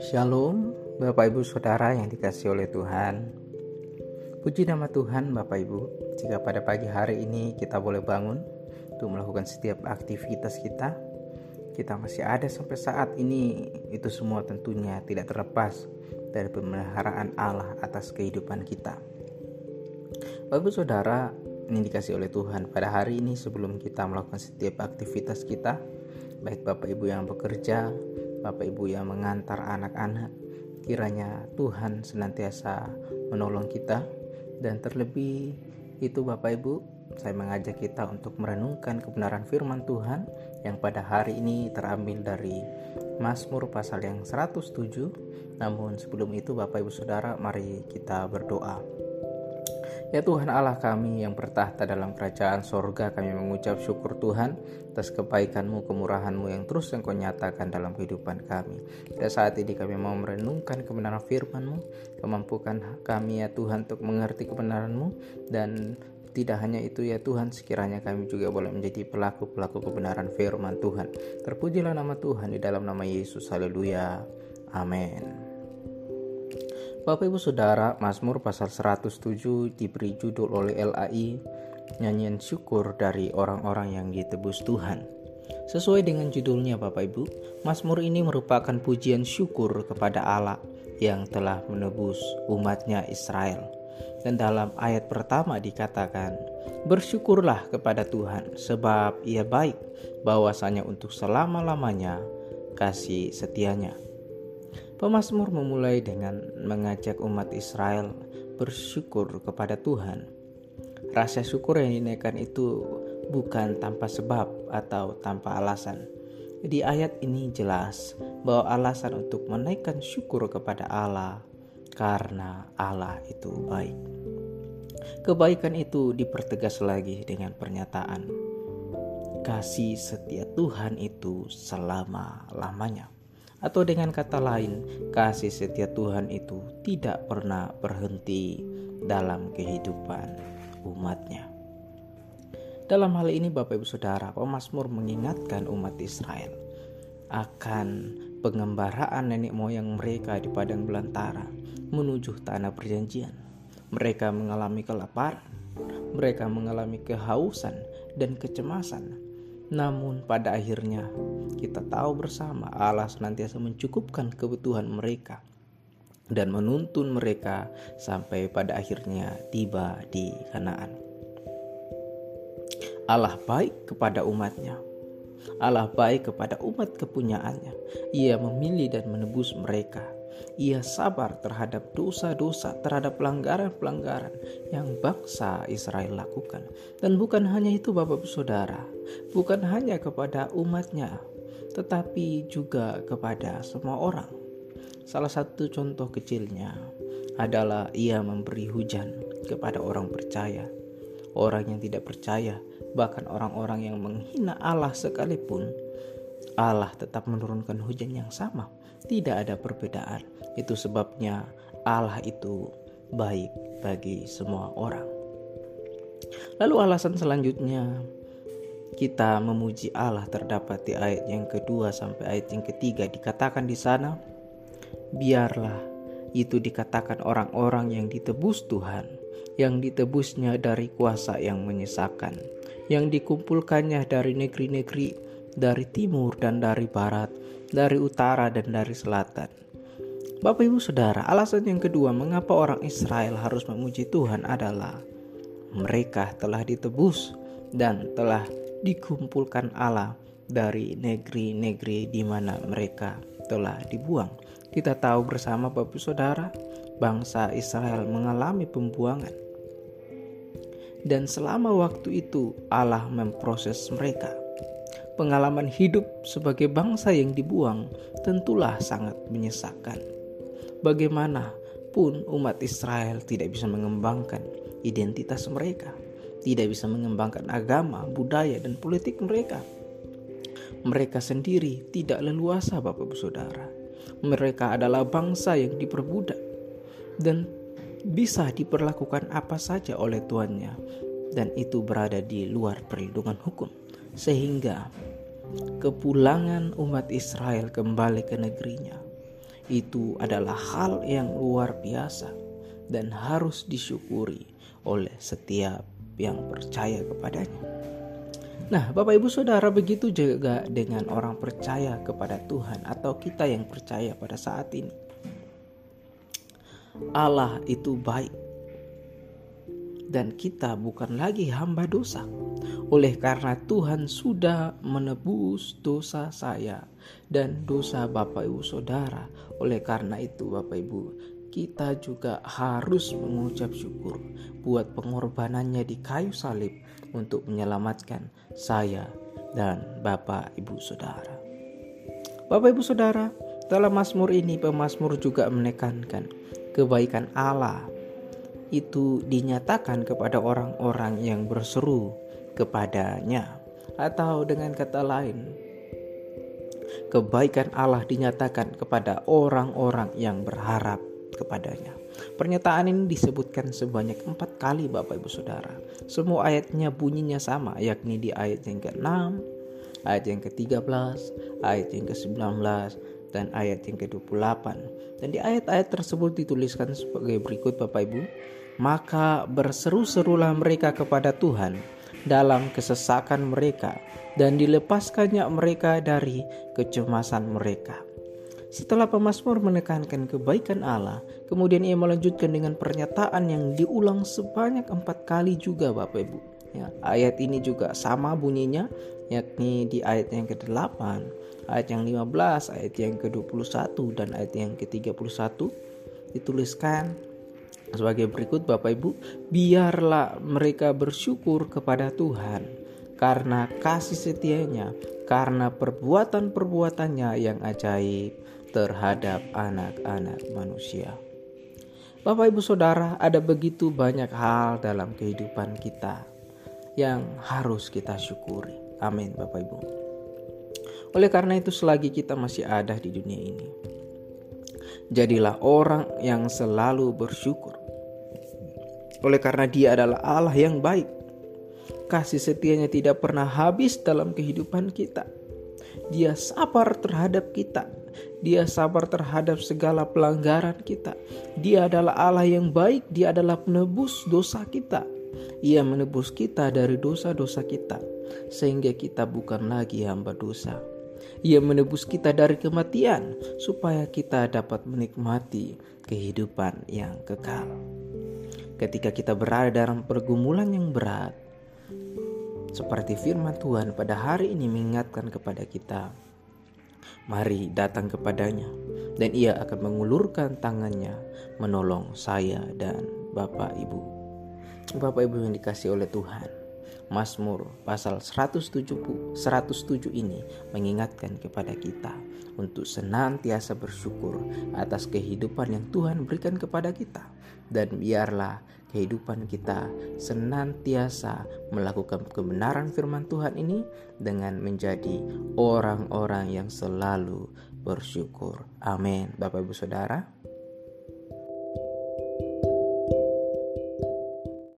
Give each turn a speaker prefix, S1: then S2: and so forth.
S1: Shalom, Bapak Ibu Saudara yang dikasih oleh Tuhan. Puji nama Tuhan, Bapak Ibu. Jika pada pagi hari ini kita boleh bangun untuk melakukan setiap aktivitas kita, kita masih ada sampai saat ini, itu semua tentunya tidak terlepas dari pemeliharaan Allah atas kehidupan kita. Bapak Ibu Saudara, ini dikasih oleh Tuhan pada hari ini sebelum kita melakukan setiap aktivitas kita, baik Bapak Ibu yang bekerja, Bapak Ibu yang mengantar anak-anak, kiranya Tuhan senantiasa menolong kita dan terlebih itu Bapak Ibu, saya mengajak kita untuk merenungkan kebenaran firman Tuhan yang pada hari ini terambil dari Mazmur pasal yang 107. Namun sebelum itu Bapak Ibu Saudara, mari kita berdoa. Ya Tuhan Allah kami yang bertahta dalam kerajaan sorga kami mengucap syukur Tuhan atas kebaikanmu, kemurahanmu yang terus engkau nyatakan dalam kehidupan kami. Dan saat ini kami mau merenungkan kebenaran firmanmu, kemampukan kami ya Tuhan untuk mengerti kebenaranmu dan tidak hanya itu ya Tuhan, sekiranya kami juga boleh menjadi pelaku-pelaku kebenaran firman Tuhan. Terpujilah nama Tuhan di dalam nama Yesus. Haleluya. Amin. Bapak Ibu Saudara, Mazmur pasal 107 diberi judul oleh LAI Nyanyian syukur dari orang-orang yang ditebus Tuhan. Sesuai dengan judulnya Bapak Ibu, Mazmur ini merupakan pujian syukur kepada Allah yang telah menebus umatnya Israel. Dan dalam ayat pertama dikatakan, Bersyukurlah kepada Tuhan sebab ia baik bahwasanya untuk selama-lamanya kasih setianya. Pemasmur memulai dengan mengajak umat Israel bersyukur kepada Tuhan. Rasa syukur yang dinaikkan itu bukan tanpa sebab atau tanpa alasan. Di ayat ini jelas bahwa alasan untuk menaikkan syukur kepada Allah karena Allah itu baik. Kebaikan itu dipertegas lagi dengan pernyataan kasih setia Tuhan itu selama-lamanya. Atau dengan kata lain, kasih setia Tuhan itu tidak pernah berhenti dalam kehidupan umatnya. Dalam hal ini Bapak Ibu Saudara, pemazmur mengingatkan umat Israel akan pengembaraan nenek moyang mereka di padang belantara menuju tanah perjanjian. Mereka mengalami kelaparan, mereka mengalami kehausan dan kecemasan namun pada akhirnya kita tahu bersama Allah senantiasa mencukupkan kebutuhan mereka dan menuntun mereka sampai pada akhirnya tiba di Kanaan. Allah baik kepada umatnya. Allah baik kepada umat kepunyaannya. Ia memilih dan menebus mereka ia sabar terhadap dosa-dosa, terhadap pelanggaran-pelanggaran yang bangsa Israel lakukan. Dan bukan hanya itu Bapak Saudara, bukan hanya kepada umatnya, tetapi juga kepada semua orang. Salah satu contoh kecilnya adalah ia memberi hujan kepada orang percaya, orang yang tidak percaya, bahkan orang-orang yang menghina Allah sekalipun Allah tetap menurunkan hujan yang sama. Tidak ada perbedaan. Itu sebabnya Allah itu baik bagi semua orang. Lalu alasan selanjutnya kita memuji Allah terdapat di ayat yang kedua sampai ayat yang ketiga dikatakan di sana biarlah itu dikatakan orang-orang yang ditebus Tuhan yang ditebusnya dari kuasa yang menyesakan yang dikumpulkannya dari negeri-negeri dari timur dan dari barat, dari utara dan dari selatan. Bapak Ibu Saudara, alasan yang kedua mengapa orang Israel harus memuji Tuhan adalah mereka telah ditebus dan telah dikumpulkan Allah dari negeri-negeri di mana mereka telah dibuang. Kita tahu bersama Bapak Ibu Saudara, bangsa Israel mengalami pembuangan. Dan selama waktu itu Allah memproses mereka pengalaman hidup sebagai bangsa yang dibuang tentulah sangat menyesakan. Bagaimanapun umat Israel tidak bisa mengembangkan identitas mereka, tidak bisa mengembangkan agama, budaya, dan politik mereka. Mereka sendiri tidak leluasa Bapak Ibu Saudara. Mereka adalah bangsa yang diperbudak dan bisa diperlakukan apa saja oleh tuannya dan itu berada di luar perlindungan hukum. Sehingga kepulangan umat Israel kembali ke negerinya. Itu adalah hal yang luar biasa dan harus disyukuri oleh setiap yang percaya kepadanya. Nah, Bapak Ibu Saudara, begitu juga dengan orang percaya kepada Tuhan atau kita yang percaya pada saat ini. Allah itu baik dan kita bukan lagi hamba dosa. Oleh karena Tuhan sudah menebus dosa saya dan dosa Bapak Ibu Saudara. Oleh karena itu Bapak Ibu, kita juga harus mengucap syukur buat pengorbanannya di kayu salib untuk menyelamatkan saya dan Bapak Ibu Saudara. Bapak Ibu Saudara, dalam Mazmur ini pemazmur juga menekankan kebaikan Allah itu dinyatakan kepada orang-orang yang berseru kepadanya atau dengan kata lain kebaikan Allah dinyatakan kepada orang-orang yang berharap kepadanya. Pernyataan ini disebutkan sebanyak empat kali Bapak Ibu Saudara. Semua ayatnya bunyinya sama yakni di ayat yang ke-6, ayat yang ke-13, ayat yang ke-19, dan ayat yang ke-28. Dan di ayat-ayat tersebut dituliskan sebagai berikut Bapak Ibu. Maka berseru-serulah mereka kepada Tuhan dalam kesesakan mereka dan dilepaskannya mereka dari kecemasan mereka. Setelah pemazmur menekankan kebaikan Allah, kemudian ia melanjutkan dengan pernyataan yang diulang sebanyak empat kali juga Bapak Ibu. Ya, ayat ini juga sama bunyinya, yakni di ayat yang ke-8, ayat yang 15, ayat yang ke-21, dan ayat yang ke-31 dituliskan sebagai berikut Bapak Ibu, biarlah mereka bersyukur kepada Tuhan karena kasih setianya, karena perbuatan-perbuatannya yang ajaib, terhadap anak-anak manusia. Bapak, ibu, saudara, ada begitu banyak hal dalam kehidupan kita yang harus kita syukuri. Amin, Bapak, ibu. Oleh karena itu, selagi kita masih ada di dunia ini, jadilah orang yang selalu bersyukur. Oleh karena Dia adalah Allah yang baik, kasih setianya tidak pernah habis dalam kehidupan kita. Dia sabar terhadap kita dia sabar terhadap segala pelanggaran kita. Dia adalah Allah yang baik, Dia adalah penebus dosa kita. Ia menebus kita dari dosa-dosa kita, sehingga kita bukan lagi hamba dosa. Ia menebus kita dari kematian, supaya kita dapat menikmati kehidupan yang kekal. Ketika kita berada dalam pergumulan yang berat, seperti firman Tuhan pada hari ini mengingatkan kepada kita, Mari datang kepadanya, dan ia akan mengulurkan tangannya menolong saya dan Bapak Ibu. Bapak Ibu yang dikasih oleh Tuhan. Mazmur pasal 107, 107 ini mengingatkan kepada kita untuk senantiasa bersyukur atas kehidupan yang Tuhan berikan kepada kita dan biarlah kehidupan kita senantiasa melakukan kebenaran firman Tuhan ini dengan menjadi orang-orang yang selalu bersyukur. Amin. Bapak Ibu Saudara,